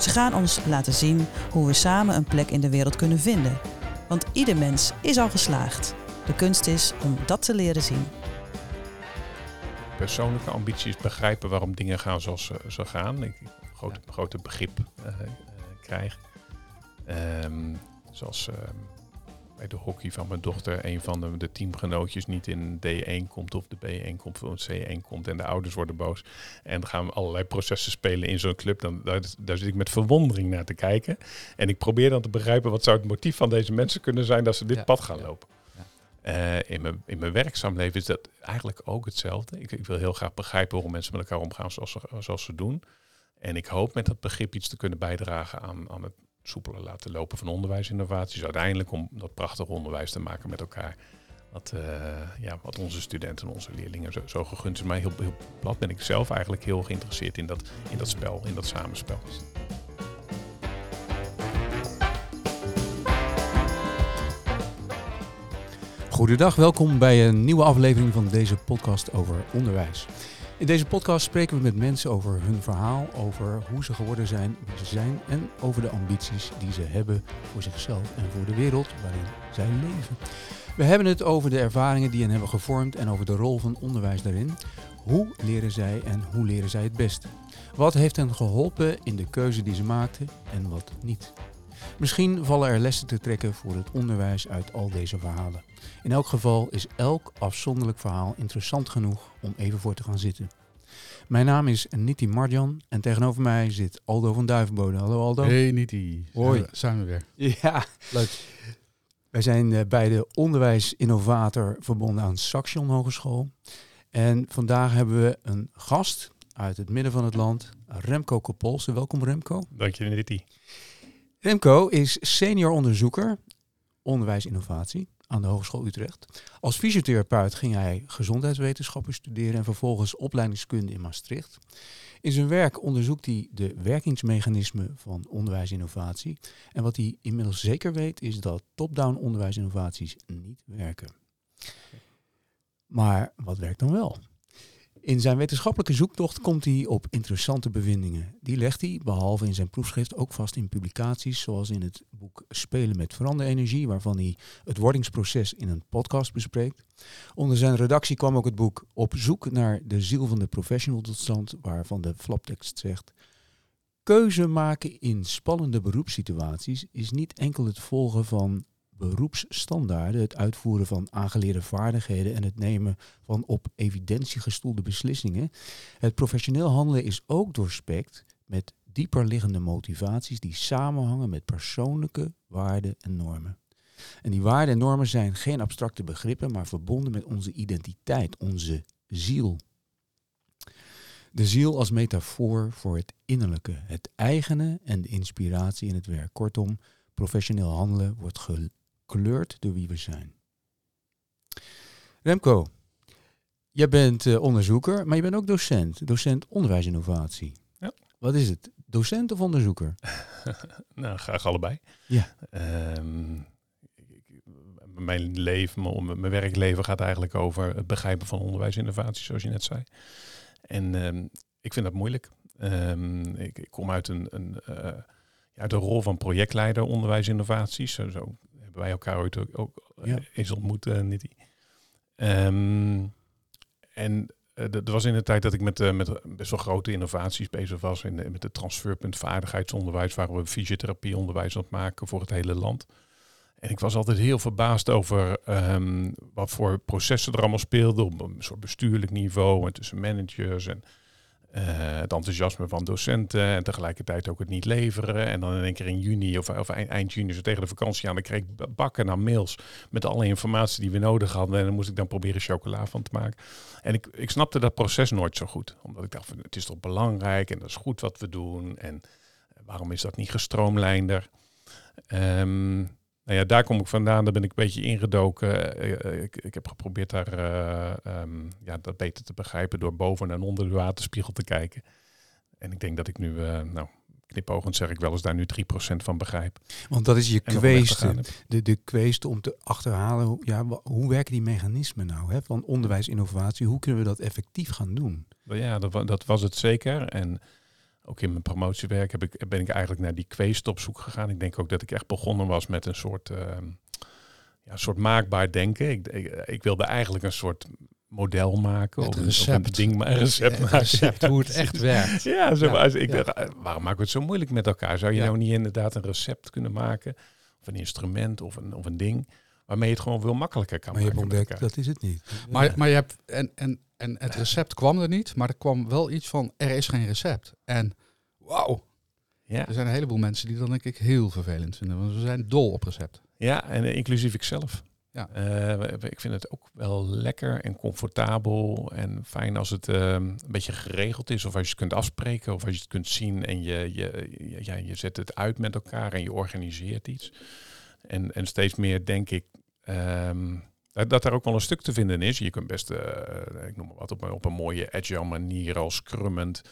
Ze gaan ons laten zien hoe we samen een plek in de wereld kunnen vinden. Want ieder mens is al geslaagd. De kunst is om dat te leren zien. Persoonlijke ambities begrijpen waarom dingen gaan zoals ze, ze gaan. Ik groot, grote begrip uh, uh, krijg. Um, zoals uh, bij de hockey van mijn dochter een van de, de teamgenootjes niet in D1 komt of de B1 komt of C1 komt en de ouders worden boos. En gaan we allerlei processen spelen in zo'n club. Dan, daar, daar, zit ik met verwondering naar te kijken. En ik probeer dan te begrijpen wat zou het motief van deze mensen kunnen zijn dat ze dit ja, pad gaan ja. lopen. Uh, in, mijn, in mijn werkzaam leven is dat eigenlijk ook hetzelfde. Ik, ik, wil heel graag begrijpen hoe mensen met elkaar omgaan zoals ze, zoals ze doen. En ik hoop met dat begrip iets te kunnen bijdragen aan, aan het soepeler laten lopen van onderwijsinnovaties. Uiteindelijk om dat prachtig onderwijs te maken met elkaar. Wat, uh, ja, wat onze studenten en onze leerlingen zo, zo gegund is. Maar heel, heel plat ben ik zelf eigenlijk heel geïnteresseerd in dat, in dat spel, in dat samenspel. Goedendag, welkom bij een nieuwe aflevering van deze podcast over onderwijs. In deze podcast spreken we met mensen over hun verhaal, over hoe ze geworden zijn wie ze zijn en over de ambities die ze hebben voor zichzelf en voor de wereld waarin zij leven. We hebben het over de ervaringen die hen hebben gevormd en over de rol van onderwijs daarin. Hoe leren zij en hoe leren zij het best? Wat heeft hen geholpen in de keuze die ze maakten en wat niet? Misschien vallen er lessen te trekken voor het onderwijs uit al deze verhalen. In elk geval is elk afzonderlijk verhaal interessant genoeg om even voor te gaan zitten. Mijn naam is Niti Marjan en tegenover mij zit Aldo van Duivenbode. Hallo Aldo. Hey Niti. Hoi. Zijn we weer. Ja. Leuk. Wij zijn uh, bij de onderwijsinnovator verbonden aan Saxion Hogeschool. En vandaag hebben we een gast uit het midden van het land, Remco Kopolsen. Welkom Remco. Dank je Niti. Remco is senior onderzoeker onderwijsinnovatie aan de Hogeschool Utrecht. Als fysiotherapeut ging hij gezondheidswetenschappen studeren en vervolgens opleidingskunde in Maastricht. In zijn werk onderzoekt hij de werkingsmechanismen van onderwijsinnovatie. En wat hij inmiddels zeker weet is dat top-down onderwijsinnovaties niet werken. Maar wat werkt dan wel? In zijn wetenschappelijke zoektocht komt hij op interessante bevindingen. Die legt hij, behalve in zijn proefschrift, ook vast in publicaties, zoals in het boek Spelen met veranderenergie, waarvan hij het wordingsproces in een podcast bespreekt. Onder zijn redactie kwam ook het boek Op zoek naar de ziel van de professional tot stand, waarvan de flaptekst zegt. Keuze maken in spannende beroepssituaties is niet enkel het volgen van beroepsstandaarden, het uitvoeren van aangeleerde vaardigheden en het nemen van op evidentie gestoelde beslissingen. Het professioneel handelen is ook doorspekt met dieper liggende motivaties die samenhangen met persoonlijke waarden en normen. En die waarden en normen zijn geen abstracte begrippen, maar verbonden met onze identiteit, onze ziel. De ziel als metafoor voor het innerlijke, het eigene en de inspiratie in het werk. Kortom, professioneel handelen wordt gekleurd door wie we zijn. Remco, jij bent uh, onderzoeker, maar je bent ook docent. Docent onderwijsinnovatie. Ja. Wat is het? Docent of onderzoeker? nou, graag allebei. Ja. Um, mijn leven, mijn werkleven gaat eigenlijk over het begrijpen van onderwijsinnovatie, zoals je net zei. En um, ik vind dat moeilijk. Um, ik, ik, kom uit een, een uh, uit de rol van projectleider onderwijsinnovaties. Zo, zo wij elkaar ooit ook, ook ja. eens ontmoet, uh, Nitty. Um, en uh, dat was in de tijd dat ik met, uh, met best wel grote innovaties bezig was. In de, met het transferpunt vaardigheidsonderwijs, waar we fysiotherapieonderwijs aan het maken voor het hele land. En ik was altijd heel verbaasd over um, wat voor processen er allemaal speelden op een soort bestuurlijk niveau en tussen managers en uh, het enthousiasme van docenten en tegelijkertijd ook het niet leveren. En dan in één keer in juni of, of eind, eind, juni, zo tegen de vakantie aan, dan kreeg ik bakken aan mails met alle informatie die we nodig hadden. En dan moest ik dan proberen chocola van te maken. En ik, ik snapte dat proces nooit zo goed. Omdat ik dacht, van, het is toch belangrijk en dat is goed wat we doen. En waarom is dat niet gestroomlijnder? Ehm, nou ja, daar kom ik vandaan. Daar ben ik een beetje ingedoken. Uh, ik, ik, heb geprobeerd daar um, ja, dat beter te begrijpen door boven en onder de waterspiegel te kijken. En ik denk dat ik nu, nou, knipoogend zeg ik wel eens daar nu 3% van begrijp. Want dat is je kweeste, de, de kweeste om te achterhalen, ja, hoe werken die mechanismen nou? Hè? Van onderwijs, innovatie, hoe kunnen we dat effectief gaan doen? Ja, dat, dat was het zeker. En ook in mijn promotiewerk heb ik, ben ik eigenlijk naar die kweest op zoek gegaan. Ik denk ook dat ik echt begonnen was met een soort, uh, ja, soort maakbaar denken. Ik, ik, wilde eigenlijk een soort model maken. of, recept. een ding, een recept, recept hoe het echt werkt. ja, zo, ja, ik dacht, eh, waarom maken we het zo moeilijk met elkaar? Zou je nou niet inderdaad een recept kunnen maken? Of een instrument of een, of een ding waarmee je het gewoon veel makkelijker kan maar maken. Maar je hebt ontdekt, dat is het niet. Maar, maar je hebt, en, en, en het recept kwam er niet, maar er kwam wel iets van, er is geen recept. En wauw, ja. er zijn een heleboel mensen die dat denk ik heel vervelend vinden. Want we zijn dol op recept. Ja, en uh, inclusief ikzelf. Ja. Uh, ik vind het ook wel lekker en comfortabel en fijn als het uh, een beetje geregeld is. Of als je het kunt afspreken of als je het kunt zien en je, je, je, ja, je zet het uit met elkaar en je organiseert iets. En, en steeds meer denk ik um, dat er ook wel een stuk te vinden is. Je kunt best, uh, ik noem maar wat, op, een mooie agile manier als scrummend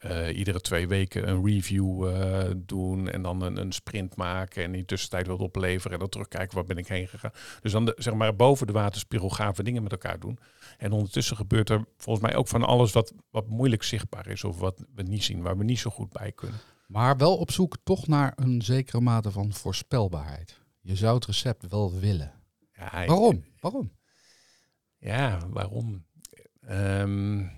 uh, iedere twee weken een review uh, doen en dan een, een, sprint maken en in de tussentijd wat opleveren en dan terugkijken waar ben ik heen gegaan. Dus dan zeg maar boven de waterspiegel gaan we dingen met elkaar doen. En ondertussen gebeurt er volgens mij ook van alles wat, wat moeilijk zichtbaar is of wat we niet zien, waar we niet zo goed bij kunnen. Maar wel op zoek toch naar een zekere mate van voorspelbaarheid. Je zou het recept wel willen. Ja, waarom? Waarom? Ja, waarom? Um,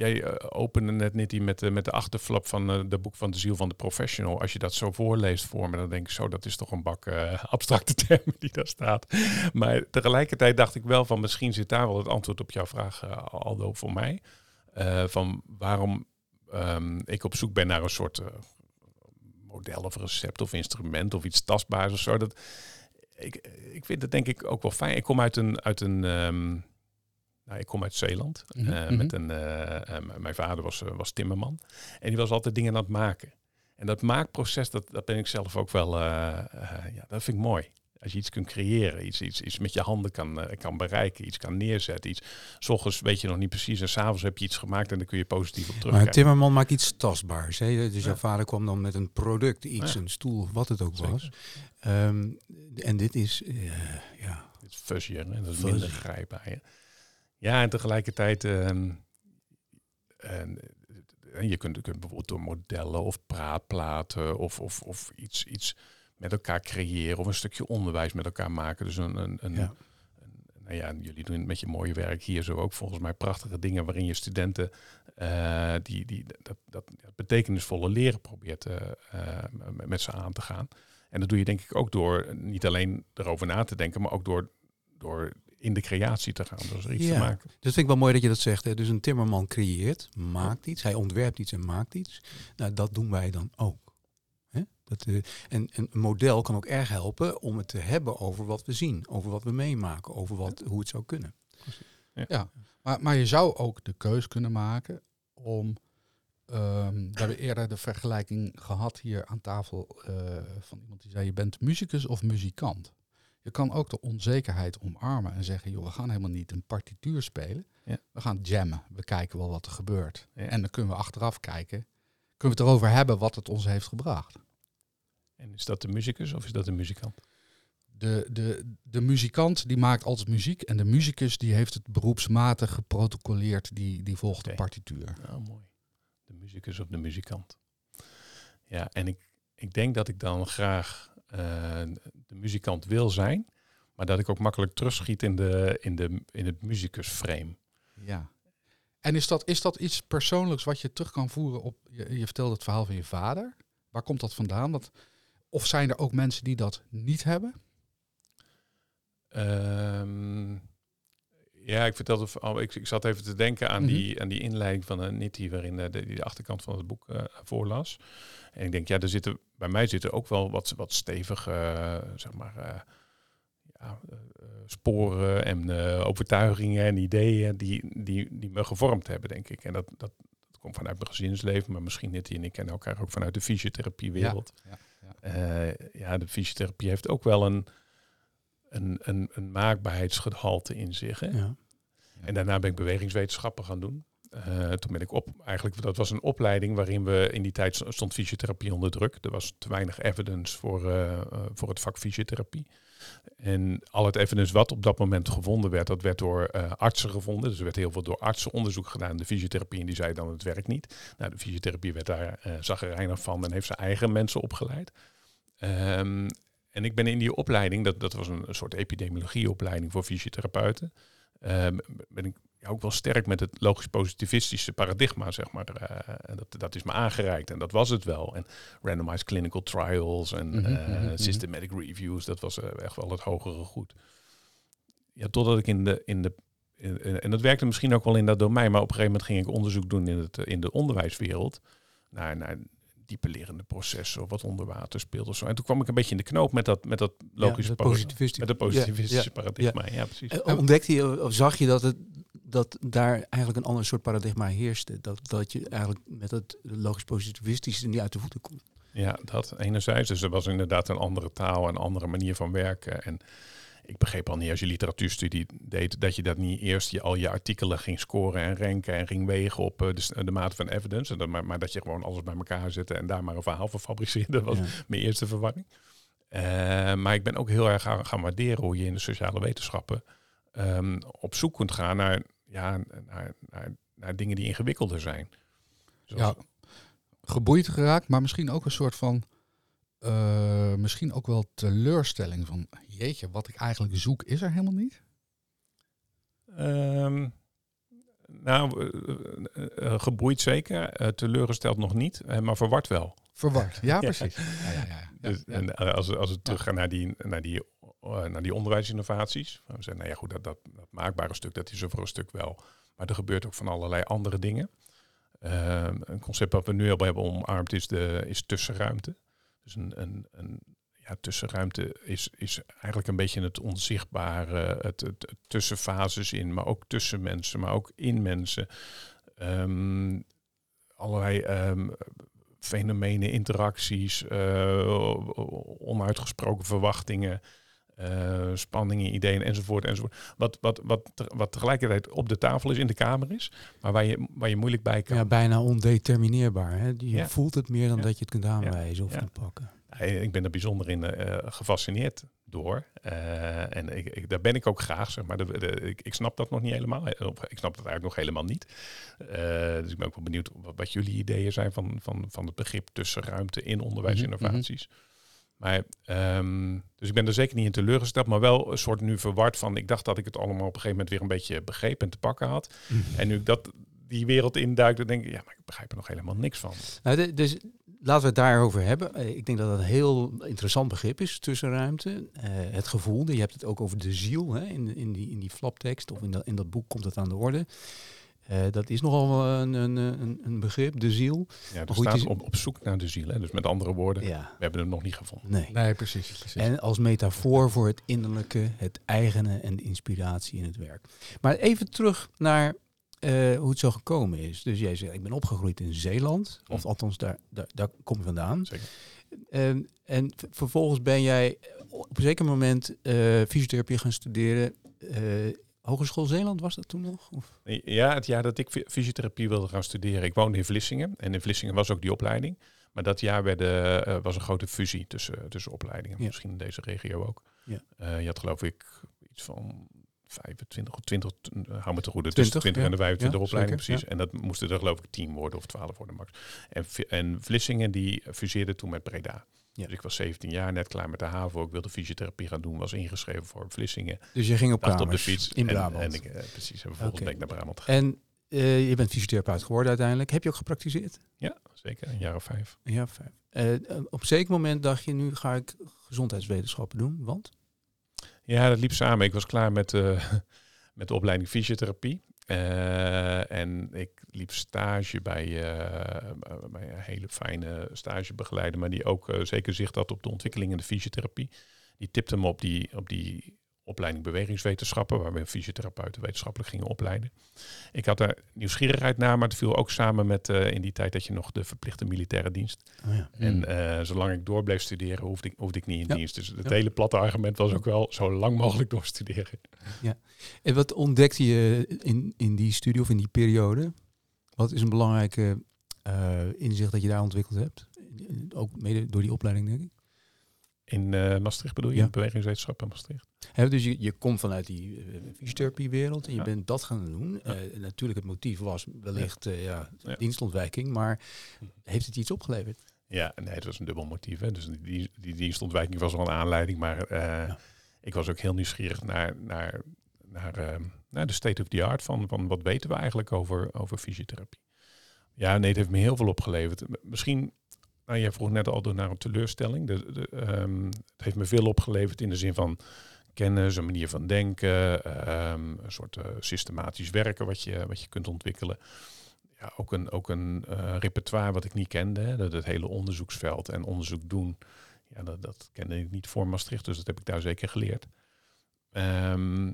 jij uh, opende net niet die met, de, met de achterflap van uh, de boek van de ziel van de professional. Als je dat zo voorleest voor me, dan denk ik zo, dat is toch een bak uh, abstracte termen die daar staat. Maar tegelijkertijd dacht ik wel van, misschien zit daar wel het antwoord op jouw vraag, Aldo, voor mij. van waarom um, ik op zoek ben naar een soort model of recept of instrument of iets tastbaars of zo. Dat, ik, ik vind het denk ik ook wel fijn. Ik kom uit een, uit een um, nou, ik kom uit Zeeland. Mm -hmm. uh, met een, uh, uh, mijn vader was, was timmerman. En die was altijd dingen aan het maken. En dat maakproces, dat, dat ben ik zelf ook wel, ja, dat vind ik mooi. Als je iets kunt creëren, iets, iets, iets met je handen kan, kan bereiken, iets kan neerzetten. Iets, s ochtends weet je nog niet precies en s'avonds heb je iets gemaakt en dan kun je positief op terugkijken. Maar Timmerman maakt iets tastbaars. Hè? Dus jouw vader kwam dan met een product, iets, ja. een stoel, wat het ook Zeker. was. Um, en dit is, uh, ja... Het is fuzzier en dat is minder grijpbaar. Ja. ja, en tegelijkertijd... Um, en, en je kunt, kunt bijvoorbeeld door modellen of praatplaten of, of, of iets, iets met elkaar creëren of een stukje onderwijs met elkaar maken. Dus een, een, een, ja. een nou ja, jullie doen met je mooie werk hier zo ook volgens mij prachtige dingen waarin je studenten uh, die, die dat, dat betekenisvolle leren probeert uh, uh, met ze aan te gaan. En dat doe je denk ik ook door niet alleen erover na te denken, maar ook door, door in de creatie te gaan. Dus er iets ja, te maken. Dat vind ik wel mooi dat je dat zegt. Hè. Dus een timmerman creëert, maakt iets. Hij ontwerpt iets en maakt iets. Nou, dat doen wij dan ook. Dat, uh, en, en een model kan ook erg helpen om het te hebben over wat we zien. Over wat we meemaken. Over wat, hoe het zou kunnen. Ja, ja. Maar, maar je zou ook de keus kunnen maken om Um, we hebben eerder de vergelijking gehad hier aan tafel uh, van iemand die zei: je bent muzikus of muzikant. Je kan ook de onzekerheid omarmen en zeggen: joh, we gaan helemaal niet een partituur spelen. Ja. We gaan jammen. We kijken wel wat er gebeurt. Ja. En dan kunnen we achteraf kijken. Kunnen we het erover hebben wat het ons heeft gebracht. En is dat de muzikus of is dat de muzikant? De, de, de muzikant die maakt altijd muziek en de muzikus die heeft het beroepsmatig geprotocoleerd, die, die volgt okay. de partituur. Nou, mooi de muzikus of de muzikant. Ja, en ik, ik denk dat ik dan graag uh, de muzikant wil zijn, maar dat ik ook makkelijk terugschiet in, de, in, de, in het muzikusframe. Ja. En is dat, is dat iets persoonlijks wat je terug kan voeren op, je, je vertelde het verhaal van je vader. Waar komt dat vandaan? Dat, of zijn er ook mensen die dat niet hebben? Um, ja, ik vertelde, oh, ik, ik zat even te denken aan, mm -hmm. die, aan die inleiding van uh, Nitti, waarin uh, de, die de achterkant van het boek uh, voorlas. En ik denk, ja, er zitten, bij mij zitten ook wel wat, wat stevige, zeg maar, ja, sporen en overtuigingen en ideeën die, die, die me gevormd hebben, denk ik. En dat, dat komt vanuit mijn gezinsleven, maar misschien net en ik kennen elkaar ook vanuit de fysiotherapiewereld. Ja, ja, ja. ja, de fysiotherapie heeft ook wel een, een, een, een maakbaarheidsgehalte in zich. Hè? Ja. En daarna ben ik bewegingswetenschappen gaan doen. Uh, toen ben ik op, eigenlijk, dat was een opleiding waarin we in die tijd stond fysiotherapie onder druk. Er was te weinig evidence voor, uh, voor het vak fysiotherapie. En al het evidence wat op dat moment gevonden werd, dat werd door uh, artsen gevonden. Dus er werd heel veel door artsen onderzoek gedaan. De fysiotherapie en die zei dan het werkt niet. Nou, de fysiotherapie werd daar uh, zagrijnig van en heeft zijn eigen mensen opgeleid. Um, en ik ben in die opleiding, dat, dat was een, soort epidemiologieopleiding voor fysiotherapeuten, um, ben ik ook wel sterk met het logisch positivistische paradigma, zeg maar. Uh, dat, dat is me aangereikt en dat was het wel. En randomized clinical trials en mm -hmm, systematic reviews, dat was uh, echt wel het hogere goed. Ja, totdat ik in de, in de in, en dat werkte misschien ook wel in dat domein, maar op een gegeven moment ging ik onderzoek doen in, het, in de onderwijswereld. Naar, naar diepe lerende processen of wat onder water speelt of zo. En toen kwam ik een beetje in de knoop met dat, met dat logische ja, positivistische, met positivistische ja, paradigma. Ja, precies. En ontdekte je, of zag je dat het dat daar eigenlijk een ander soort paradigma heerste. Dat, dat je eigenlijk met het logisch positivistische niet uit de voeten komt. Ja, dat enerzijds. Dus er was inderdaad een andere taal, een andere manier van werken. En ik begreep al niet als je literatuurstudie deed, dat je dat niet eerst je, al je artikelen ging scoren en ranken en ging wegen op de, de mate van evidence. En dat, maar, maar, dat je gewoon alles bij elkaar zette en daar maar een verhaal van fabriceerde. Dat was mijn eerste verwarring. Uh, maar ik ben ook heel erg gaan, gaan waarderen hoe je in de sociale wetenschappen um, op zoek kunt gaan naar ja, naar, naar, naar dingen die ingewikkelder zijn. Zoals ja, geboeid geraakt, maar misschien ook een soort van, uh, misschien ook wel teleurstelling van, jeetje, wat ik eigenlijk zoek is er helemaal niet? Um, nou, uh, uh, geboeid zeker, teleurgesteld nog niet, maar verward wel. Verward, ja precies. ja, ja, ja, dus, en als, als we terug gaan naar die, naar die naar die onderwijsinnovaties. We zeggen, nou ja, goed, dat, dat, dat, maakbare stuk, dat is er een stuk wel. Maar er gebeurt ook van allerlei andere dingen. Uh, een concept wat we nu al hebben omarmd is, de, is tussenruimte. Dus een, een, een ja, tussenruimte is, is eigenlijk een beetje het onzichtbare, het, het, tussenfases in, maar ook tussen mensen, maar ook in mensen. Um, allerlei um, fenomenen, interacties, uh, onuitgesproken verwachtingen. Uh, spanningen, ideeën enzovoort enzovoort. Wat, wat, wat, wat tegelijkertijd op de tafel is, in de kamer is, maar waar je, waar je moeilijk bij kan. Ja, bijna ondetermineerbaar. Hè? Je voelt het meer dan dat je het kunt aanwijzen of kunt pakken. ik ben er bijzonder in uh, gefascineerd door. Uh, en ik, ik, daar ben ik ook graag, zeg maar. De, de, ik, ik, snap dat nog niet helemaal. Ik snap dat eigenlijk nog helemaal niet. dus ik ben ook wel benieuwd wat, wat, jullie ideeën zijn van, van, van het begrip tussenruimte in onderwijsinnovaties. Mm -hmm. Maar, um, dus ik ben er zeker niet in teleurgesteld, maar wel een soort nu verward van. Ik dacht dat ik het allemaal op een gegeven moment weer een beetje begreep en te pakken had. Mhm. En nu ik dat die wereld induik, dan denk ik, ja, maar ik begrijp er nog helemaal niks van. Nou, dus laten we het daarover hebben. Eh, ik denk dat dat een heel interessant begrip is, tussenruimte. Uh, het gevoel, je hebt het ook over de ziel hè, in, in, die, in die flaptekst of in dat, in dat boek komt het aan de orde. Uh, dat is nogal een, een, een, een, begrip, de ziel. Ja, er staat op, op zoek naar de ziel. Hè? Dus met andere woorden, ja. we hebben hem nog niet gevonden. Nee, nee precies, precies. En als metafoor voor het innerlijke, het eigene en de inspiratie in het werk. Maar even terug naar uh, hoe het zo gekomen is. Dus jij zegt, ik ben opgegroeid in Zeeland. Of althans, daar, daar, daar kom je vandaan. Zeker. En, en vervolgens ben jij op een zeker moment uh, fysiotherapie gaan studeren Hogeschool Zeeland was dat toen nog? Of? Ja, het jaar dat ik fysiotherapie wilde gaan studeren. Ik woonde in Vlissingen en in Vlissingen was ook die opleiding. Maar dat jaar werd, uh, was een grote fusie tussen, tussen opleidingen. Misschien in deze regio ook. Ja. Uh, je had geloof ik iets van 25 of 20, uh, hou me te goede, tussen 20 en de 25 ja, opleidingen precies. En dat moesten er geloof ik 10 worden of 12 worden max. En, en Vlissingen die fuseerde toen met Breda. Ja. Dus ik was 17 jaar, net klaar met de HAVO. Ik wilde fysiotherapie gaan doen, was ingeschreven voor Vlissingen. Dus je ging op, op de fiets in Brabant? En, en ik, uh, precies, en vervolgens okay. ben ik naar Brabant gegaan. En uh, je bent fysiotherapeut geworden uiteindelijk. Heb je ook gepraktiseerd? Ja, zeker. Een jaar of vijf. Een jaar of vijf. Uh, op een zeker moment dacht je, nu ga ik gezondheidswetenschappen doen, want? Ja, dat liep samen. Ik was klaar met, met de opleiding fysiotherapie. Uh, en ik liep stage bij, uh, bij een hele fijne stagebegeleider, maar die ook uh, zeker zicht had op de ontwikkeling in de fysiotherapie. Die tipte me op die, op die opleiding bewegingswetenschappen, waar we fysiotherapeuten wetenschappelijk gingen opleiden. Ik had daar nieuwsgierigheid naar, maar het viel ook samen met eh, in die tijd dat je nog de verplichte militaire dienst. Oh ja. En eh, zolang ik door bleef studeren, hoefde ik, hoefde ik niet in Ja. dienst. Dus het Ja. hele platte argument was ook wel zo lang mogelijk doorstuderen. En wat ontdekte je in, in die studie of in die periode? Wat is een belangrijke eh, inzicht dat je daar ontwikkeld hebt? Ook mede door die opleiding, denk ik. In eh, Maastricht bedoel je? Ja. In bewegingswetenschap in Maastricht. Dus je, je komt vanuit die uh, fysiotherapiewereld en je Ja. bent dat gaan doen. Ja. Eh, natuurlijk, het motief was wellicht eh, ja, dienstontwijking, maar heeft het iets opgeleverd? Ja, nee, het was een dubbel motief. Hè. Dus die, die, die dienstontwijking was wel een aanleiding, maar eh, ik was ook heel nieuwsgierig naar, naar, naar, eh, naar de state of the art van, van wat weten we eigenlijk over, over fysiotherapie. Ja, nee, het heeft me heel veel opgeleverd. Misschien, nou, jij vroeg net al door naar een teleurstelling. De, de, ehm, het heeft me veel opgeleverd in de zin van kennis, een manier van denken, ehm, een soort eh, systematisch werken wat je, wat je kunt ontwikkelen. Ja, ook een, ook een eh, repertoire wat ik niet kende. Dat het hele onderzoeksveld en onderzoek doen. Ja, dat, dat kende ik niet voor Maastricht, dus dat heb ik daar zeker geleerd. Ehm,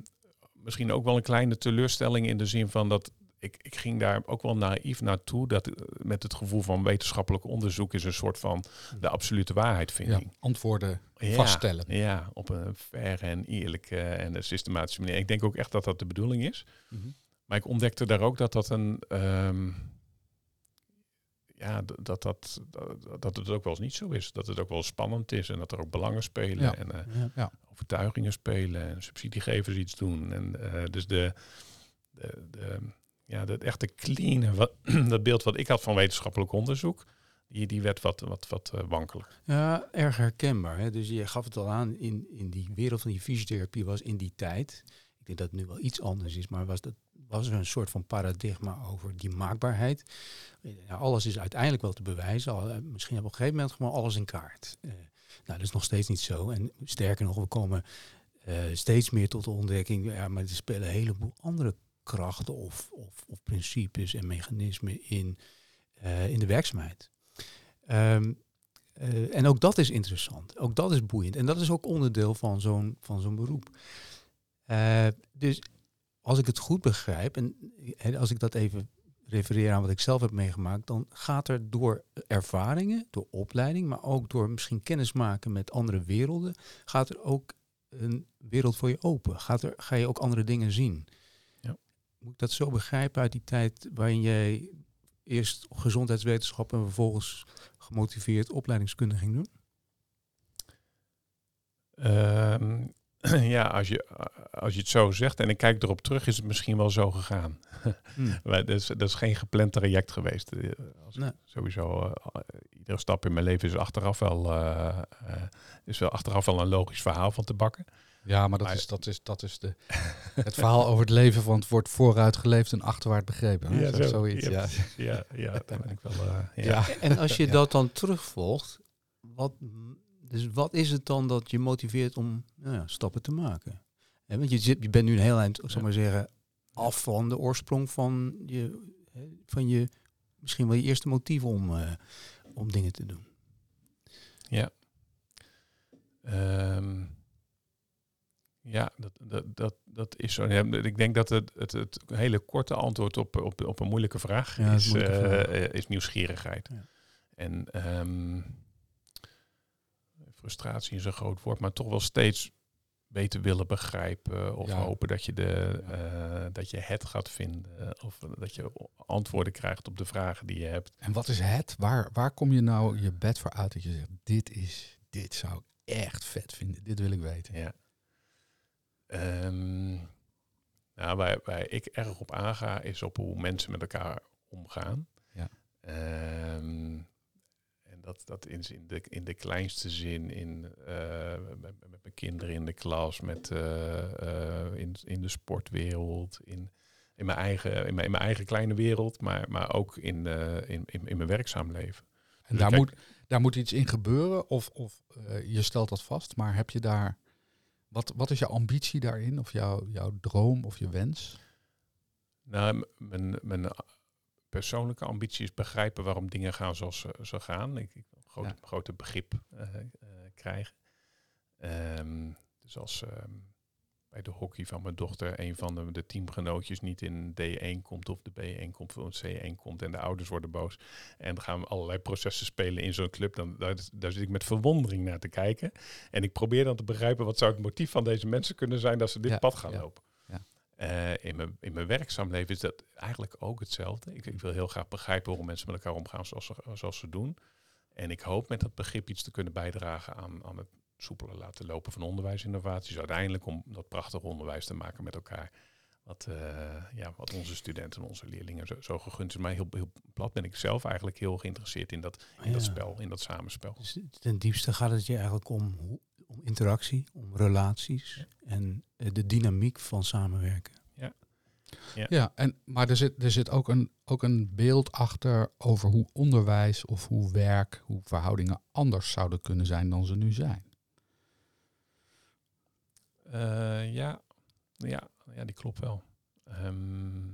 misschien ook wel een kleine teleurstelling in de zin van dat ik, ik ging daar ook wel naïef naartoe. Dat, eh, met het gevoel van wetenschappelijk onderzoek is een soort van de absolute waarheidvinding. Ja, antwoorden Ja, vaststellen. Ja, op een faire en eerlijke en een systematische manier. Ik denk ook echt dat dat de bedoeling is. Maar ik ontdekte daar ook dat dat een. ehm, ja, dat, dat, dat, dat het ook wel eens niet zo is. Dat het ook wel spannend is en dat er ook belangen spelen Ja. en eh, Ja. overtuigingen spelen en subsidiegevers iets doen. En eh, dus de, de, de, ja, dat echte clean, dat beeld wat ik had van wetenschappelijk onderzoek, die, die werd wat, wat, wat eh, wankelig. Ja, erg herkenbaar. Hè? Dus je gaf het al aan, in, in die wereld van die fysiotherapie was in die tijd, ik denk dat het nu wel iets anders is, maar was, dat, was er een soort van paradigma over die maakbaarheid. Ja, alles is uiteindelijk wel te bewijzen. Al, eh, misschien op een gegeven moment gewoon alles in kaart. Eh, nou, dat is nog steeds niet zo. En sterker nog, we komen steeds meer tot de ontdekking, ja, maar er spelen een heleboel andere krachten of, of, principes en mechanismen in, eh, in de werkzaamheid. Ehm, eh, en ook dat is interessant. Ook dat is boeiend. En dat is ook onderdeel van zo'n, van zo'n beroep. Eh, dus als ik het goed begrijp, en als ik dat even refereer aan wat ik zelf heb meegemaakt, dan gaat er door ervaringen, door opleiding, maar ook door misschien kennis maken met andere werelden, gaat er ook een wereld voor je open. Gaat er, ga je ook andere dingen zien. Moet ik dat zo begrijpen uit die tijd waarin jij eerst gezondheidswetenschap en vervolgens gemotiveerd opleidingskunde ging doen? Ehm, ja, als je, als je het zo zegt en ik kijk erop terug, is het misschien wel zo gegaan. Maar dat, is, dat is geen gepland traject geweest. Eh, Als Nee. Sowieso, eh, iedere stap in mijn leven is achteraf wel, eh, is wel achteraf wel een logisch verhaal van te bakken. Ja, maar dat Maar- is, dat is, dat is de, het verhaal over het leven van het wordt vooruit geleefd en achterwaarts begrepen. hè? Zo- zoiets, ja, ja. ja, ja, daar ben ik wel. eh, ja. Ja. En als je Ja. dat dan terugvolgt, wat, dus wat is het dan dat je motiveert om nou ja, stappen te maken? Want je, zit, je bent nu een heel eind, zal maar zeggen, af van de oorsprong van je, van je misschien wel je eerste motief om, eh, om dingen te doen. Ja. Ehm, ja, dat, dat, dat, dat is zo. Ja, ik denk dat het, het, het hele korte antwoord op, op, op een moeilijke vraag Ja, is is, moeilijke eh, vraag. eh, is nieuwsgierigheid. Ja. En ehm, frustratie is een groot woord, maar toch wel steeds beter willen begrijpen. Of hopen dat je, de, eh, dat je het gaat vinden. Of dat je antwoorden krijgt op de vragen die je hebt. En wat is het? Waar, waar kom je nou je bed voor uit dat je zegt, dit is, dit zou ik echt vet vinden. Dit wil ik weten. Ja. Ehm, nou, waar, waar ik erg op aanga is op hoe mensen met elkaar omgaan. Ja. Ehm, en dat, dat in, in, de, in de kleinste zin, in, eh, met, met mijn kinderen in de klas, met, eh, eh, in, in de sportwereld, in, in, mijn eigen, in, mijn, in mijn eigen kleine wereld, maar, maar ook in, in, in, in mijn werkzaam leven. En Dus daar, kijk- moet, daar moet iets in gebeuren of, of je stelt dat vast, maar heb je daar, wat, wat is jouw ambitie daarin? Of jouw, jouw droom of je wens? Nou, mijn, mijn persoonlijke ambitie is begrijpen waarom dingen gaan zoals ze, ze gaan. Ik, ik groot, Ja. grote begrip eh, eh, krijgen. Ehm, dus als ehm, bij de hockey van mijn dochter een van de, de teamgenootjes niet in D1 komt of de B1 komt of C1 komt en de ouders worden boos. En dan gaan we allerlei processen spelen in zo'n club. Dan, daar, daar zit ik met verwondering naar te kijken. En ik probeer dan te begrijpen wat zou het motief van deze mensen kunnen zijn dat ze dit Ja, pad gaan ja, lopen. ja. Eh, in, mijn, in mijn werkzaam leven is dat eigenlijk ook hetzelfde. Ik, ik wil heel graag begrijpen hoe mensen met elkaar omgaan zoals ze, zoals ze doen. En ik hoop met dat begrip iets te kunnen bijdragen aan, aan het soepeler laten lopen van onderwijsinnovaties. Uiteindelijk om dat prachtig onderwijs te maken met elkaar. Wat, eh, ja, wat onze studenten en onze leerlingen zo, zo gegund is. Maar heel, heel plat ben ik zelf eigenlijk heel geïnteresseerd in dat, in dat Ja. spel, in dat samenspel. Dus ten diepste gaat het je eigenlijk om, hoe- om interactie, om relaties en eh, de dynamiek van samenwerken. Ja, en, maar er zit, er zit ook, een, ook een beeld achter over hoe onderwijs of hoe werk, hoe verhoudingen anders zouden kunnen zijn dan ze nu zijn. Eh, ja, ja, ja, die klopt wel. Ehm,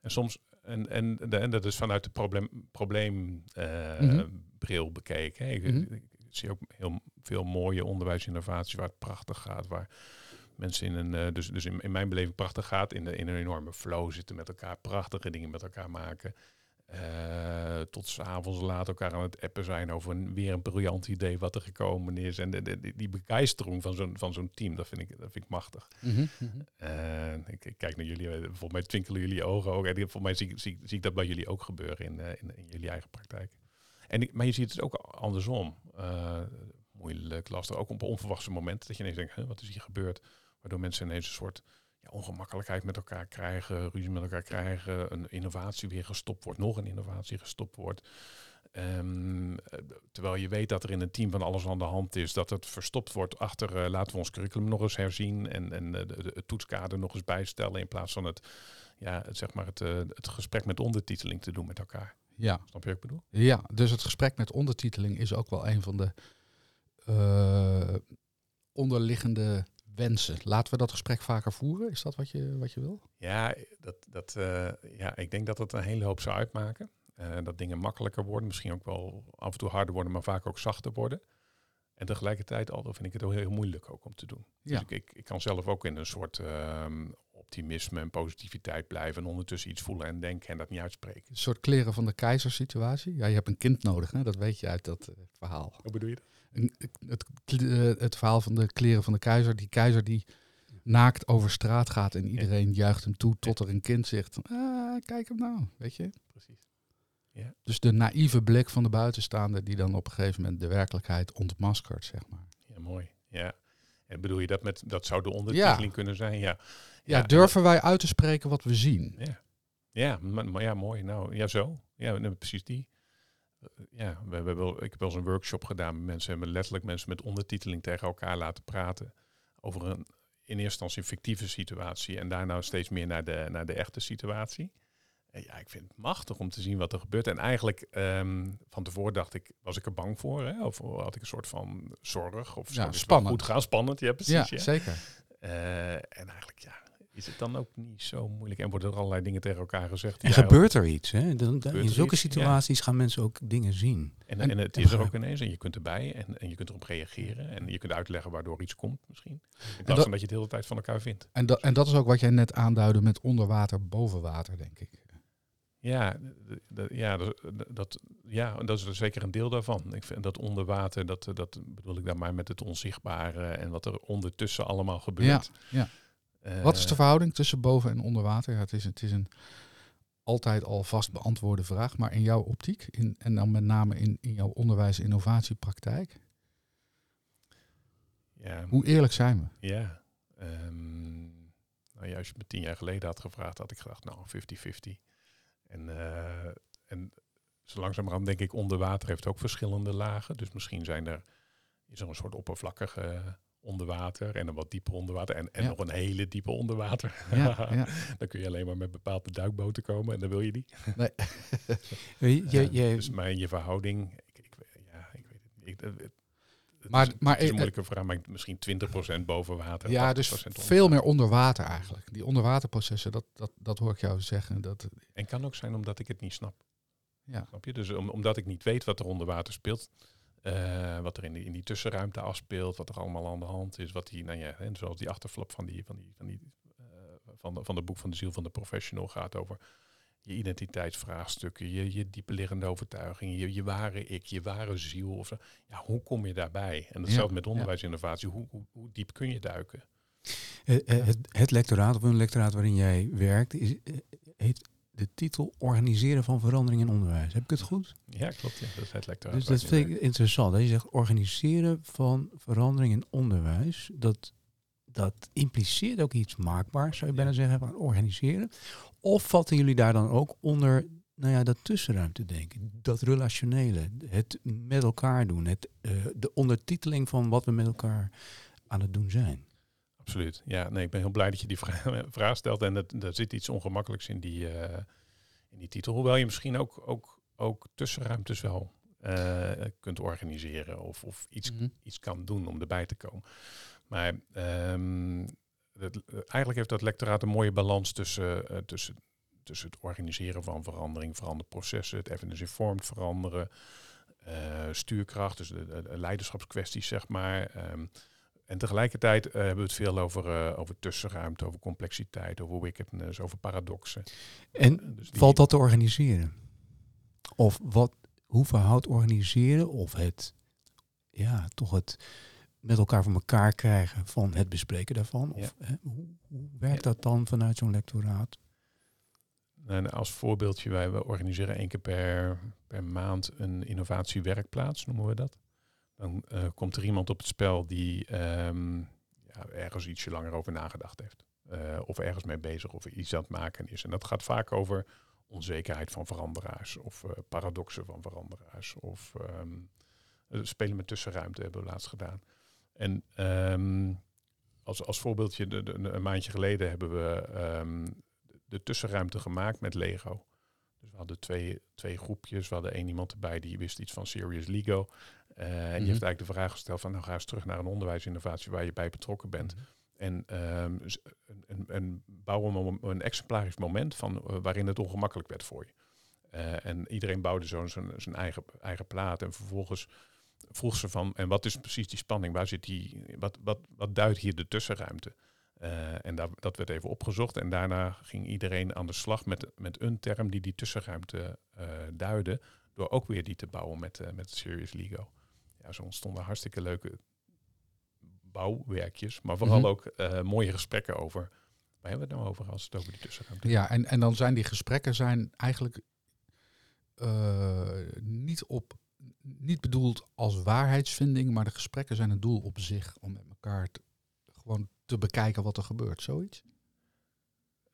en soms, en, en, en dat is vanuit de probleem, probleembril Mhm. bekeken. hè. Ik, Mhm. ik zie ook heel veel mooie onderwijsinnovaties waar het prachtig gaat, waar mensen in een, eh, dus, dus in, in mijn beleving prachtig gaat, in, de, in een enorme flow zitten met elkaar, prachtige dingen met elkaar maken. Eh, tot s'avonds laat elkaar aan het appen zijn over een, weer een briljant idee wat er gekomen is. En de, de, die- begeistering van zo'n, van zo'n team, dat vind ik, dat vind ik machtig. Eh, ik, ik kijk naar jullie, eh, volgens mij twinkelen jullie ogen ook. En volgens mij zie, ik- zie, zie ik dat bij jullie ook gebeuren in, in, in jullie eigen praktijk. En ik, maar je ziet het ook andersom. Moeilijk, lastig. Ook op onverwachte momenten dat je ineens denkt, "Huh, wat is hier gebeurd? Waardoor mensen ineens een soort ja, ongemakkelijkheid met elkaar krijgen, ruzie met elkaar krijgen, een innovatie weer gestopt wordt, nog een innovatie gestopt wordt. Ehm, eh, terwijl je weet dat er in een team van alles aan de hand is, dat het verstopt wordt achter eh, laten we ons curriculum nog eens herzien en, en eh, het toetskader nog eens bijstellen in plaats van het, ja, het, zeg maar het, eh, het gesprek met ondertiteling te doen met elkaar. Ja, Snap je wat ik bedoel? ja, dus het gesprek met ondertiteling is ook wel een van de onderliggende wensen. Laten we dat gesprek vaker voeren? Is dat wat je, wat je wil? Ja, dat, dat, eh, ja, ik denk dat het een hele hoop zou uitmaken. Eh, dat dingen makkelijker worden, misschien ook wel af en toe harder worden, maar vaak ook zachter worden. En tegelijkertijd al vind ik het ook heel moeilijk ook om te doen. Ja. Dus ik, ik, ik kan zelf ook in een soort ehm, optimisme en positiviteit blijven en ondertussen iets voelen en denken en dat niet uitspreken. Een soort kleren van de keizer situatie. Ja, je hebt een kind nodig, hè? dat weet je uit dat eh, verhaal. Hoe bedoel je dat? Het, eh, het verhaal van de kleren van de keizer. Die keizer die naakt over straat gaat en iedereen juicht hem toe tot er een kind zegt. Ah, kijk hem nou, weet je. Precies. Dus de naïeve blik van de buitenstaander die dan op een gegeven moment de werkelijkheid ontmaskert, zeg maar. Ja, mooi. Ja. En bedoel je dat met, dat zou de ondertiteling kunnen zijn? Ja. Ja, durven wij uit te spreken wat we zien? Ja, ja, maar, maar ja, mooi. Nou, ja, zo. Ja, precies die. Eh, Ja, we hebben wel, ik heb wel eens een workshop gedaan met mensen, hebben letterlijk mensen met ondertiteling tegen elkaar laten praten over een in eerste instantie een fictieve situatie en daarna steeds meer naar de, naar de echte situatie. En ja, ik vind het machtig om te zien wat er gebeurt. En eigenlijk ehm, van tevoren dacht ik, was ik er bang voor? Hè? Of had ik een soort van zorg? Of Ja, spannend. goed gaan? Spannend, ja, precies. Ja, ja. zeker. Eh, en eigenlijk, ja, is het dan ook niet zo moeilijk? En worden er allerlei dingen tegen elkaar gezegd? En gebeurt er iets. Hè? Dan, dan- Gebeurt in zulke iets, ja. situaties gaan mensen ook dingen zien. En, En- en het is er ook ineens en je kunt erbij en, en je kunt erop reageren. En je kunt uitleggen waardoor iets komt misschien. In plaats dat- van dat je het de hele tijd van elkaar vindt. En, dat en dat is ook wat jij net aanduidde met onder water, boven water, denk ik. Ja, ja, dat, ja, dat is er zeker een deel daarvan. Ik vind dat onder water, dat, dat bedoel ik dan maar met het onzichtbare en wat er ondertussen allemaal gebeurt. ja. Eh, Wat is de verhouding tussen boven en onder water? Ja, het, is, het is een altijd al vast beantwoorde vraag, maar in jouw optiek, in, en dan met name in, in jouw onderwijs-innovatiepraktijk, ja, hoe eerlijk zijn we? Ja. ehm, nou ja, als je me tien jaar geleden had gevraagd, had ik gedacht, nou, 50-50. En, eh, en zo langzamerhand denk ik, onder water heeft ook verschillende lagen. Dus misschien zijn er, is er een soort oppervlakkige onderwater en een wat dieper onderwater en, en Ja. nog een hele diepe onderwater. Ja, ja. dan kun je alleen maar met bepaalde duikboten komen en dan wil je die. Je, je, Eh, je- dus maar in je verhouding, ik, ik, ja, ik weet het niet. Ik, het, het- het Maar- is, maar het is een moeilijke vraag, maar misschien 20% boven water. Ja, dus 80% onder veel meer onder water eigenlijk. Die onderwaterprocessen, dat, dat, dat hoor ik jou zeggen. Dat, En kan ook zijn omdat ik het niet snap. ja. Snap je? Dus om, omdat ik niet weet wat er onder water speelt, Eh, wat er in die, in die tussenruimte afspeelt, wat er allemaal aan de hand is, wat die, nou ja, en zoals die achterflap van die, van die, van die, uh, van de, van de boek van de ziel van de professional gaat over je identiteitsvraagstukken, je, je diepe liggende overtuigingen, je, je ware ik, je ware ziel. Of zo. Ja, hoe kom je daarbij? En hetzelfde met onderwijsinnovatie. Hoe, hoe, hoe, diep kun je duiken? Uh, het, het, lectoraat of een lectoraat waarin jij werkt, is, heet de titel Organiseren van verandering in onderwijs. Heb ik het goed? Ja, klopt. Ja. Dat is het lectoraat. Dus dat vind ik interessant. Dat je zegt organiseren van verandering in onderwijs. Dat, dat impliceert ook iets maakbaars, zou je bijna zeggen, van organiseren. Of vatten jullie daar dan ook onder nou ja, dat tussenruimte denken, dat relationele, het met elkaar doen, het, uh, de ondertiteling van wat we met elkaar aan het doen zijn? Absoluut. Ja, nee, ik ben heel blij dat je die vraag, vraag stelt. En dat, er zit iets ongemakkelijks in die, uh, in die titel. Hoewel je misschien ook, ook, ook tussenruimtes wel uh, kunt organiseren of, of iets, mm -hmm. iets kan doen om erbij te komen. Maar um, het, eigenlijk heeft dat lectoraat een mooie balans tussen, uh, tussen, tussen het organiseren van verandering, veranderprocessen, het evidence-informed veranderen, uh, stuurkracht, dus de, de, leiderschapskwesties, zeg maar. Um, en tegelijkertijd uh, hebben we het veel over, uh, over tussenruimte, over complexiteit, over wickedness, over paradoxen. En uh, dus die... valt dat te organiseren? Of wat, hoe verhoudt organiseren of het, ja, toch het met elkaar voor elkaar krijgen van het bespreken daarvan? Of ja. hè, hoe, hoe, werkt ja. dat dan vanuit zo'n lectoraat? En als voorbeeldje, wij we organiseren één keer per, per maand een innovatiewerkplaats, noemen we dat. Dan uh, komt er iemand op het spel die um, ja, ergens ietsje langer over nagedacht heeft. Uh, of ergens mee bezig of iets aan het maken is. En dat gaat vaak over onzekerheid van veranderaars of uh, paradoxen van veranderaars. Of um, spelen met tussenruimte hebben we laatst gedaan. En um, als, als voorbeeldje, een maandje geleden hebben we de tussenruimte gemaakt met Lego. Dus we hadden twee, twee groepjes. We hadden één iemand erbij die wist iets van Serious Lego. Uh, en mm -hmm. die heeft eigenlijk de vraag gesteld van nou ga eens terug naar een onderwijsinnovatie waar je bij betrokken bent. Mm -hmm. En, um, en, en bouw een, een exemplarisch moment van uh, waarin het ongemakkelijk werd voor je. Uh, en iedereen bouwde zo zijn eigen, eigen plaat. En vervolgens vroeg ze van, en wat is precies die spanning? Waar zit die, wat, wat, wat duidt hier de tussenruimte? Uh, en daar, dat werd even opgezocht. En daarna ging iedereen aan de slag met, met een term die die tussenruimte duidde. Door ook weer die te bouwen met, met Serious Lego. Ja, zo ontstonden hartstikke leuke bouwwerkjes. Maar vooral mm -hmm. ook mooie gesprekken over. Waar hebben we het nou over als het over die tussenruimte Ja, en, en dan zijn die gesprekken zijn eigenlijk niet, op, niet bedoeld als waarheidsvinding. Maar de gesprekken zijn een doel op zich. Om met elkaar te, gewoon te bekijken wat er gebeurt, zoiets?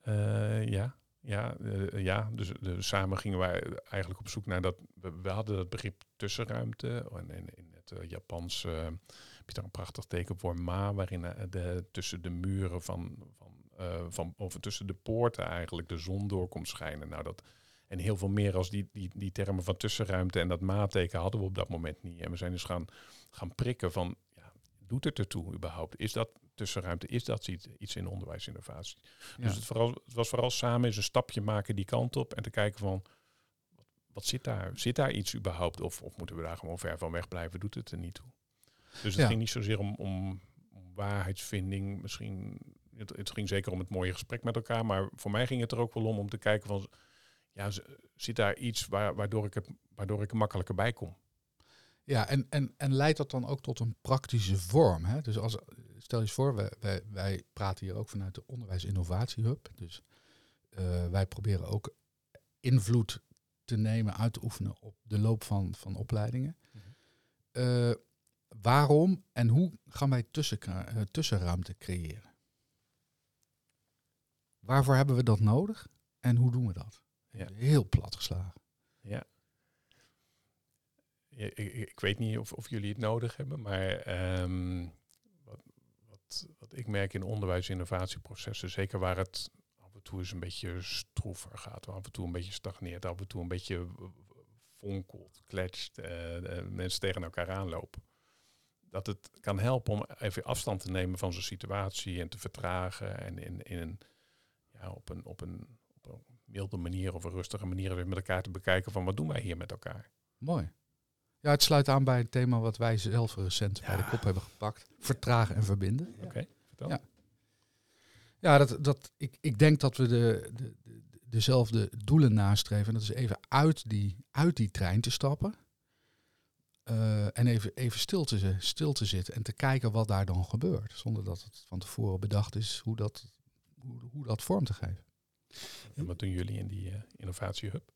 Uh, ja, ja, uh, ja. Dus, dus, samen gingen wij eigenlijk op zoek naar dat. We, we hadden dat begrip tussenruimte. En in, in het uh, Japans heb je daar een prachtig teken voor ma, waarin de, tussen de muren van, van, van, of tussen de poorten eigenlijk de zon door komt schijnen. Nou, dat, en heel veel meer als die, die, die termen van tussenruimte en dat maateken hadden we op dat moment niet. En we zijn dus gaan, gaan prikken van, ja, doet het ertoe überhaupt? Is dat tussenruimte, is dat iets, iets in onderwijsinnovatie. Ja. Dus het, vooral, het was vooral samen eens een stapje maken die kant op en te kijken van, wat, zit daar? Zit daar iets überhaupt? Of, of moeten we daar gewoon ver van weg blijven? Doet het er niet toe? Dus het ja. ging niet zozeer om, om, om waarheidsvinding, misschien, het, het, ging zeker om het mooie gesprek met elkaar, maar voor mij ging het er ook wel om om te kijken van, ja, zit daar iets waar, waardoor, ik het, waardoor ik er makkelijker bij kom? Ja, en, en, en leidt dat dan ook tot een praktische vorm? Hè? Dus als, stel je eens voor, wij, wij, wij praten hier ook vanuit de onderwijs-innovatiehub. Dus uh, wij proberen ook invloed te nemen, uit te oefenen op de loop van, van opleidingen. -hmm. uh, waarom en hoe gaan wij tussen, uh, tussenruimte creëren? Waarvoor hebben we dat nodig en hoe doen we dat? Ja. Heel plat geslagen. Ja. ja ik, ik, weet niet of, of jullie het nodig hebben, maar um, wat ik merk in onderwijs-innovatieprocessen, zeker waar het toe eens een beetje stroever gaat, af en toe een beetje stagneert, af en toe een beetje fonkelt, kletst, uh, mensen tegen elkaar aanlopen. Dat het kan helpen om even afstand te nemen van zo'n situatie en te vertragen en in, in een, ja, op, een, op, een, op een milde manier of een rustige manier weer met elkaar te bekijken van wat doen wij hier met elkaar. Mooi. Ja, het sluit aan bij een thema wat wij zelf recent bij de kop hebben gepakt. Vertragen en verbinden. Oké, vertel. Ja. Ja, dat, dat, ik, ik denk dat we de, de, de, dezelfde doelen nastreven. Dat is even uit die, uit die trein te stappen. eh, en even, even stil, te, stil te zitten en te kijken wat daar dan gebeurt. Zonder dat het van tevoren bedacht is hoe dat, hoe, hoe dat vorm te geven. En wat doen jullie in die eh, innovatiehub?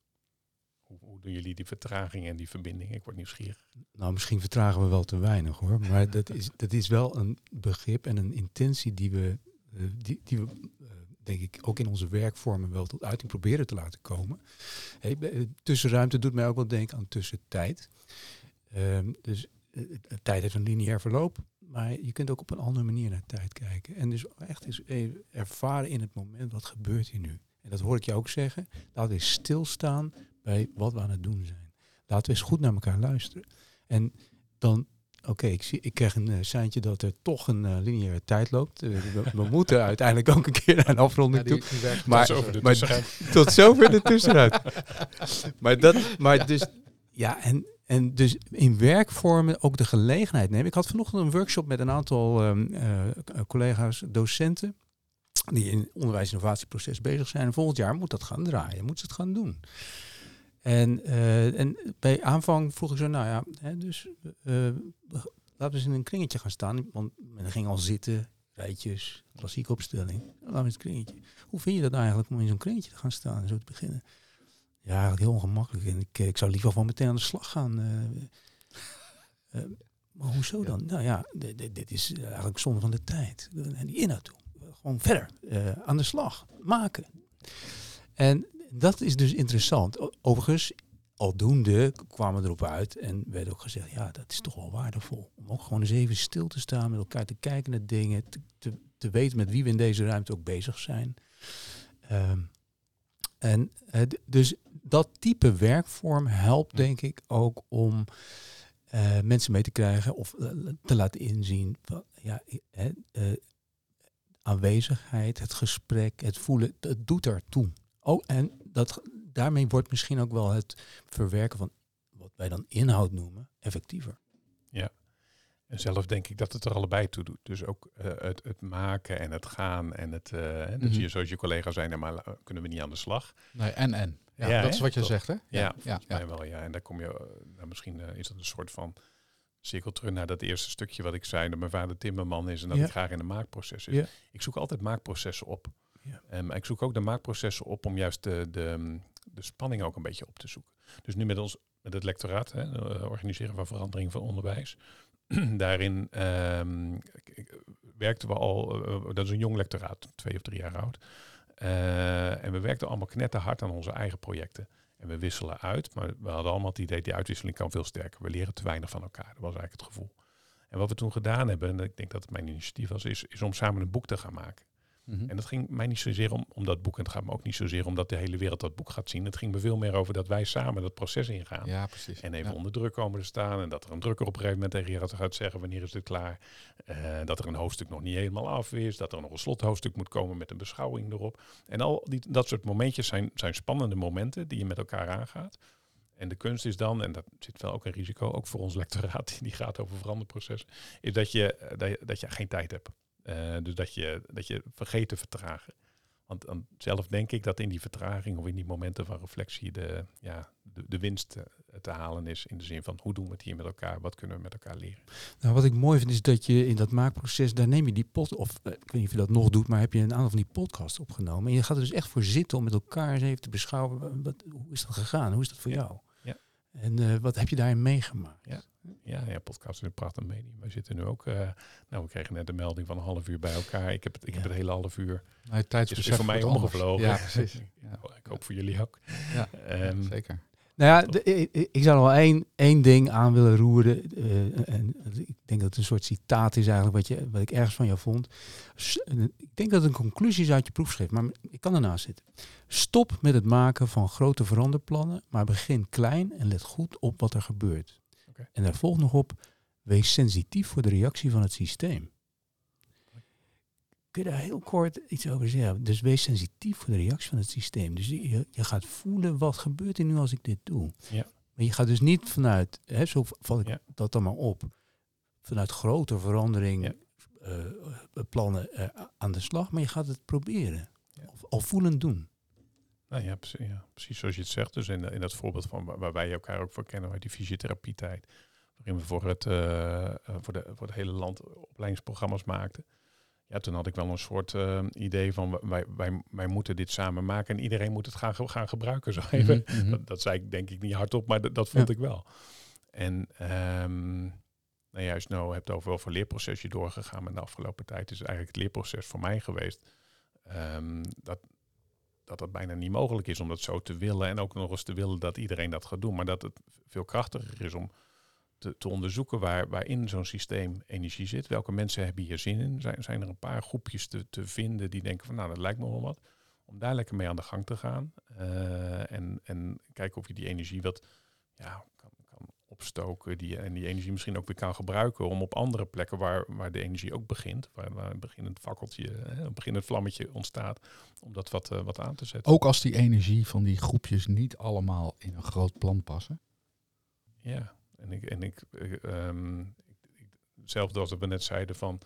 Hoe, hoe doen jullie die vertraging en die verbinding? Ik word nieuwsgierig. Nou, misschien vertragen we wel te weinig hoor. Maar dat is, dat is wel een begrip en een intentie die we, die, die we eh, denk ik, ook in onze werkvormen wel tot uiting proberen te laten komen. Hey, eh, tussenruimte doet mij ook wel denken aan tussentijd. Ehm, dus eh, eh, tijd heeft een lineair verloop, maar je kunt ook op een andere manier naar tijd kijken. En dus echt eens even ervaren in het moment, wat gebeurt hier nu? En dat hoor ik je ook zeggen. Laten we stilstaan bij wat we aan het doen zijn. Laten we eens goed naar elkaar luisteren. En dan, oké, ik ik krijg een seintje dat er toch een eh, lineaire tijd loopt. Eh, we, we moeten uiteindelijk ook een keer naar een afronding toe. Maar- Tot zover de maar-. Tot zover de tussenuit. maar dat, maar dus, ja, en, en dus in werkvormen ook de gelegenheid nemen. Ik had vanochtend een workshop met een aantal ehm, eh, collega's, docenten, die in onderwijs-innovatieproces bezig zijn. En volgend jaar moet dat gaan draaien, moet ze het gaan doen. En, eh, en bij aanvang vroeg ik zo, nou ja, hè, dus eh, laten we eens in een kringetje gaan staan. Want men ging al zitten, rijtjes, klassieke opstelling. Laten we eens een kringetje. Hoe vind je dat eigenlijk om in zo'n kringetje te gaan staan en zo te beginnen? Ja, eigenlijk heel ongemakkelijk. En ik, eh, ik zou liever gewoon meteen aan de slag gaan. maar hoezo dan? Nou ja, dit, is eigenlijk zonde van de tijd. En die inhoud toe. Gewoon verder. aan de slag. Maken. En dat is dus interessant. Overigens, aldoende kwamen we erop uit en werd ook gezegd, ja, dat is toch wel waardevol. Om ook gewoon eens even stil te staan, met elkaar te kijken naar dingen, te, te, te weten met wie we in deze ruimte ook bezig zijn. Ehm, en dus dat type werkvorm helpt denk ik ook om eh, mensen mee te krijgen of eh, te laten inzien van ja, eh, aanwezigheid, het gesprek, het voelen, het doet ertoe. Oh, en dat, daarmee wordt misschien ook wel het verwerken van wat wij dan inhoud noemen effectiever. En zelf denk ik dat het er allebei toe doet. Dus ook eh, het, het maken en het gaan en het, eh, dat Mhm. je zoals je collega zei, nou, maar kunnen we niet aan de slag? Nee, en en. Ja, Ja, dat hè? is wat je Toch. zegt, hè? Ja, ja, ja. mij wel, ja. En daar kom je, eh, nou, misschien is dat een soort van cirkel terug naar dat eerste stukje wat ik zei, dat mijn vader timmerman is en dat Ja. ik graag in een maakproces is. Ja. Ik zoek altijd maakprocessen op. Ja. Ehm, ik zoek ook de maakprocessen op om juist de, de, de spanning ook een beetje op te zoeken. Dus nu met ons, met het lectoraat, hè, eh, organiseren van verandering van onderwijs. Daarin ehm, k- werkten we al, eh, dat is een jong lectoraat, twee of drie jaar oud. Eh, en we werkten allemaal knetterhard aan onze eigen projecten. En we wisselen uit, maar we hadden allemaal het idee, die uitwisseling kan veel sterker. We leren te weinig van elkaar. Dat was eigenlijk het gevoel. En wat we toen gedaan hebben, en ik denk dat het mijn initiatief was, is, is om samen een boek te gaan maken. Mhm. En dat ging mij niet zozeer om, om dat boek, en het gaat me ook niet zozeer om dat de hele wereld dat boek gaat zien. Het ging me veel meer over dat wij samen dat proces ingaan. Ja, precies. En even Ja. onder druk komen te staan. En dat er een drukker op een gegeven moment tegen je gaat zeggen wanneer is dit klaar. Eh, dat er een hoofdstuk nog niet helemaal af is. Dat er nog een slothoofdstuk moet komen met een beschouwing erop. En al die, dat soort momentjes zijn, zijn spannende momenten die je met elkaar aangaat. En de kunst is dan, en dat zit wel ook een risico, ook voor ons lectoraat, die gaat over veranderprocessen, is dat je, eh, dat je, dat je geen tijd hebt. Eh, dus dat je, dat je vergeet te vertragen. Want dan zelf denk ik dat in die vertraging of in die momenten van reflectie de, ja, de, de winst eh, te halen is. In de zin van hoe doen we het hier met elkaar? Wat kunnen we met elkaar leren? Nou, wat ik mooi vind is dat je in dat maakproces, daar neem je die pot, of eh, ik weet niet of je dat nog doet, maar heb je een aantal van die podcasts opgenomen. En je gaat er dus echt voor zitten om met elkaar eens even te beschouwen, wa- wat, hoe is dat gegaan? Hoe is dat voor Ja. jou? Ja. En wat heb je daarin meegemaakt? Ja, ja podcast is een prachtig medium. Wij zitten nu ook, eh, nou we kregen net een melding van een half uur bij elkaar. Ik heb het, ik heb Ja. het hele half uur, Nee, is, tijdsbesef is voor mij omgevlogen. Ja, precies. Ja. ik hoop voor jullie ook. Ja, Ehm, zeker. Nou ja, de- ik, zou nog wel één, één ding aan willen roeren. eh, en ik denk dat het een soort citaat is eigenlijk wat, je, wat ik ergens van jou vond. S- Ik denk dat het een conclusie is uit je proefschrift, maar ik kan ernaast zitten. Stop met het maken van grote veranderplannen, maar begin klein en let goed op wat er gebeurt. En daar volgt nog op, wees sensitief voor de reactie van het systeem. Kun je daar heel kort iets over zeggen? Dus wees sensitief voor de reactie van het systeem. Dus je, je gaat voelen, wat gebeurt er nu als ik dit doe? Ja. Maar je gaat dus niet vanuit, hè, zo val ik Ja. dat dan maar op, vanuit grote verandering, Ja. eh, eh, plannen eh, aan de slag, maar je gaat het proberen. Of, of voelend doen. Nou ja, precies, ja, precies zoals je het zegt. Dus in, in dat voorbeeld van waar, waar wij elkaar ook voor kennen, uit die fysiotherapietijd. Waarin we voor het, eh, eh, voor, de, voor het hele land opleidingsprogramma's maakten. Ja, toen had ik wel een soort eh, idee van wij, wij, wij moeten dit samen maken en iedereen moet het gaan, gaan gebruiken. Zo even. Mhm, mhm. Dat, dat zei ik denk ik niet hardop, maar dat, vond Ja. ik wel. En ehm nou je nou hebt over wel voor leerproces je doorgegaan met de afgelopen tijd, is eigenlijk het leerproces voor mij geweest ehm, dat, dat dat bijna niet mogelijk is om dat zo te willen en ook nog eens te willen dat iedereen dat gaat doen. Maar dat het veel krachtiger is om te, te onderzoeken waar, waarin zo'n systeem energie zit. Welke mensen hebben hier zin in? Zijn, zijn er een paar groepjes te, te vinden die denken van nou, dat lijkt me wel wat. Om daar lekker mee aan de gang te gaan. eh, en, en kijken of je die energie wat ja, opstoken. Die, en die energie misschien ook weer kan gebruiken om op andere plekken waar, waar de energie ook begint. Waar, waar een beginnend fakkeltje, een beginnend vlammetje ontstaat. Om dat wat, eh, wat aan te zetten. Ook als die energie van die groepjes niet allemaal in een groot plan passen. Ja, en ik, en ik, eh, ehm, hetzelfde als we net zeiden van,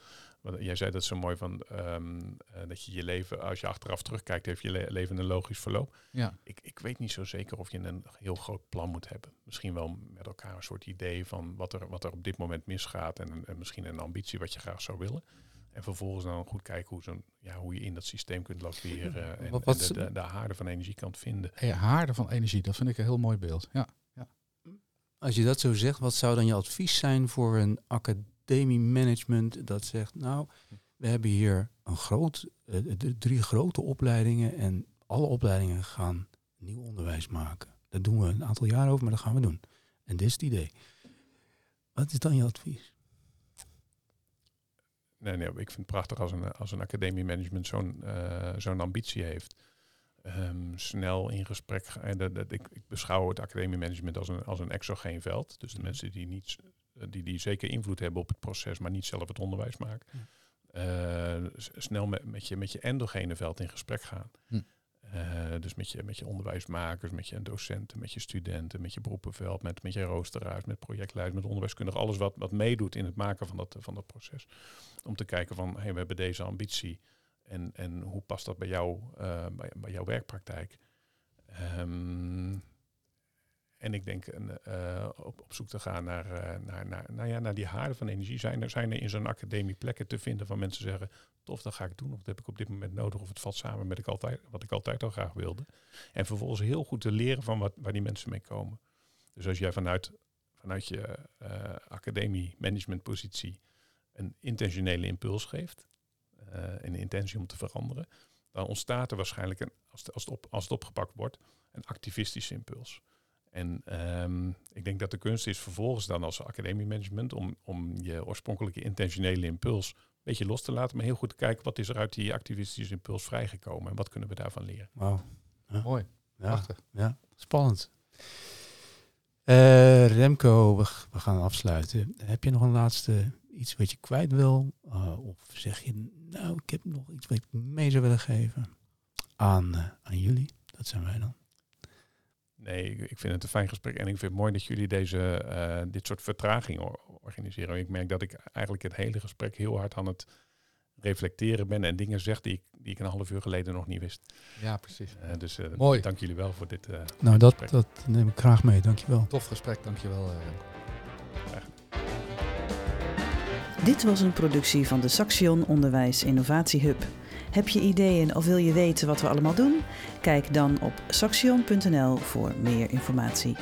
jij zei dat zo mooi van, ehm, eh, dat je je leven, als je achteraf terugkijkt, heeft je le- leven een logisch verloop. Ja. Ik, ik weet niet zo zeker of je een heel groot plan moet hebben. Misschien wel met elkaar een soort idee van wat er, wat er op dit moment misgaat en, en misschien een ambitie wat je graag zou willen. En vervolgens dan goed kijken hoe, zo'n, ja, hoe je in dat systeem kunt laveren en, Wat- en de, de, de haarde van energie kan vinden. Hey, haarde van energie, dat vind ik een heel mooi beeld. Ja. Als je dat zo zegt, wat zou dan je advies zijn voor een academiemanagement dat zegt, nou, we hebben hier een groot, eh, drie grote opleidingen en alle opleidingen gaan nieuw onderwijs maken. Daar doen we een aantal jaar over, maar dat gaan we doen. En dit is het idee. Wat is dan je advies? Nee, nee, ik vind het prachtig als een, als een academiemanagement zo'n eh, zo'n ambitie heeft. Ehm, snel in gesprek. En dat, dat, ik, ik beschouw het academiemanagement als een, als een exogeen veld. Dus de mensen die, niet, die, die zeker invloed hebben op het proces, maar niet zelf het onderwijs maken. Eh, snel met, met, je, met je endogene veld in gesprek gaan. Hm. Eh, dus met je, met je onderwijsmakers, met je docenten, met je studenten, met je beroepenveld, met, met je roosteraars, met projectleiders, met onderwijskundigen. Alles wat, wat meedoet in het maken van dat, van dat proces. Om te kijken van, hey, we hebben deze ambitie. En, en hoe past dat bij, jou, eh, bij, bij jouw werkpraktijk? Ehm, en ik denk een, eh, op, op zoek te gaan naar, eh, naar, naar, nou ja, naar die haarden van energie. Zijn er, zijn er in zo'n academie plekken te vinden van mensen zeggen... tof, dat ga ik doen, of dat heb ik op dit moment nodig... of het valt samen met ik altijd, wat ik altijd al graag wilde. En vervolgens heel goed te leren van wat, waar die mensen mee komen. Dus als jij vanuit, vanuit je eh academie, managementpositie... een intentionele impuls geeft... en een intentie om te veranderen... dan ontstaat er waarschijnlijk, een, als, het, als, het op, als het opgepakt wordt, een activistische impuls. En ehm, ik denk dat de kunst is vervolgens dan als academiemanagement om, om je oorspronkelijke intentionele impuls een beetje los te laten, maar heel goed te kijken wat is er uit die activistische impuls vrijgekomen en wat kunnen we daarvan leren. Wauw. Mooi, Ja, prachtig. ja, spannend. Eh, Remco, we, we gaan afsluiten. Heb je nog een laatste iets wat je kwijt wil? Eh, of zeg je, nou, ik heb nog iets wat ik mee zou willen geven aan, eh, aan jullie? Dat zijn wij dan. Nee, ik, vind het een fijn gesprek en ik vind het mooi dat jullie deze, eh, dit soort vertragingen or- organiseren. Ik merk dat ik eigenlijk het hele gesprek heel hard aan het reflecteren ben en dingen zeg die ik, die ik een half uur geleden nog niet wist. Ja, precies. Eh, dus eh, Mooi. dank jullie wel voor dit. eh, Nou, dat, gesprek. dat neem ik graag mee. Dankjewel. Tof gesprek, dankjewel. eh. Dit was een productie van de Saxion Onderwijs Innovatie Hub. Heb je ideeën of wil je weten wat we allemaal doen? Kijk dan op saxion.nl voor meer informatie.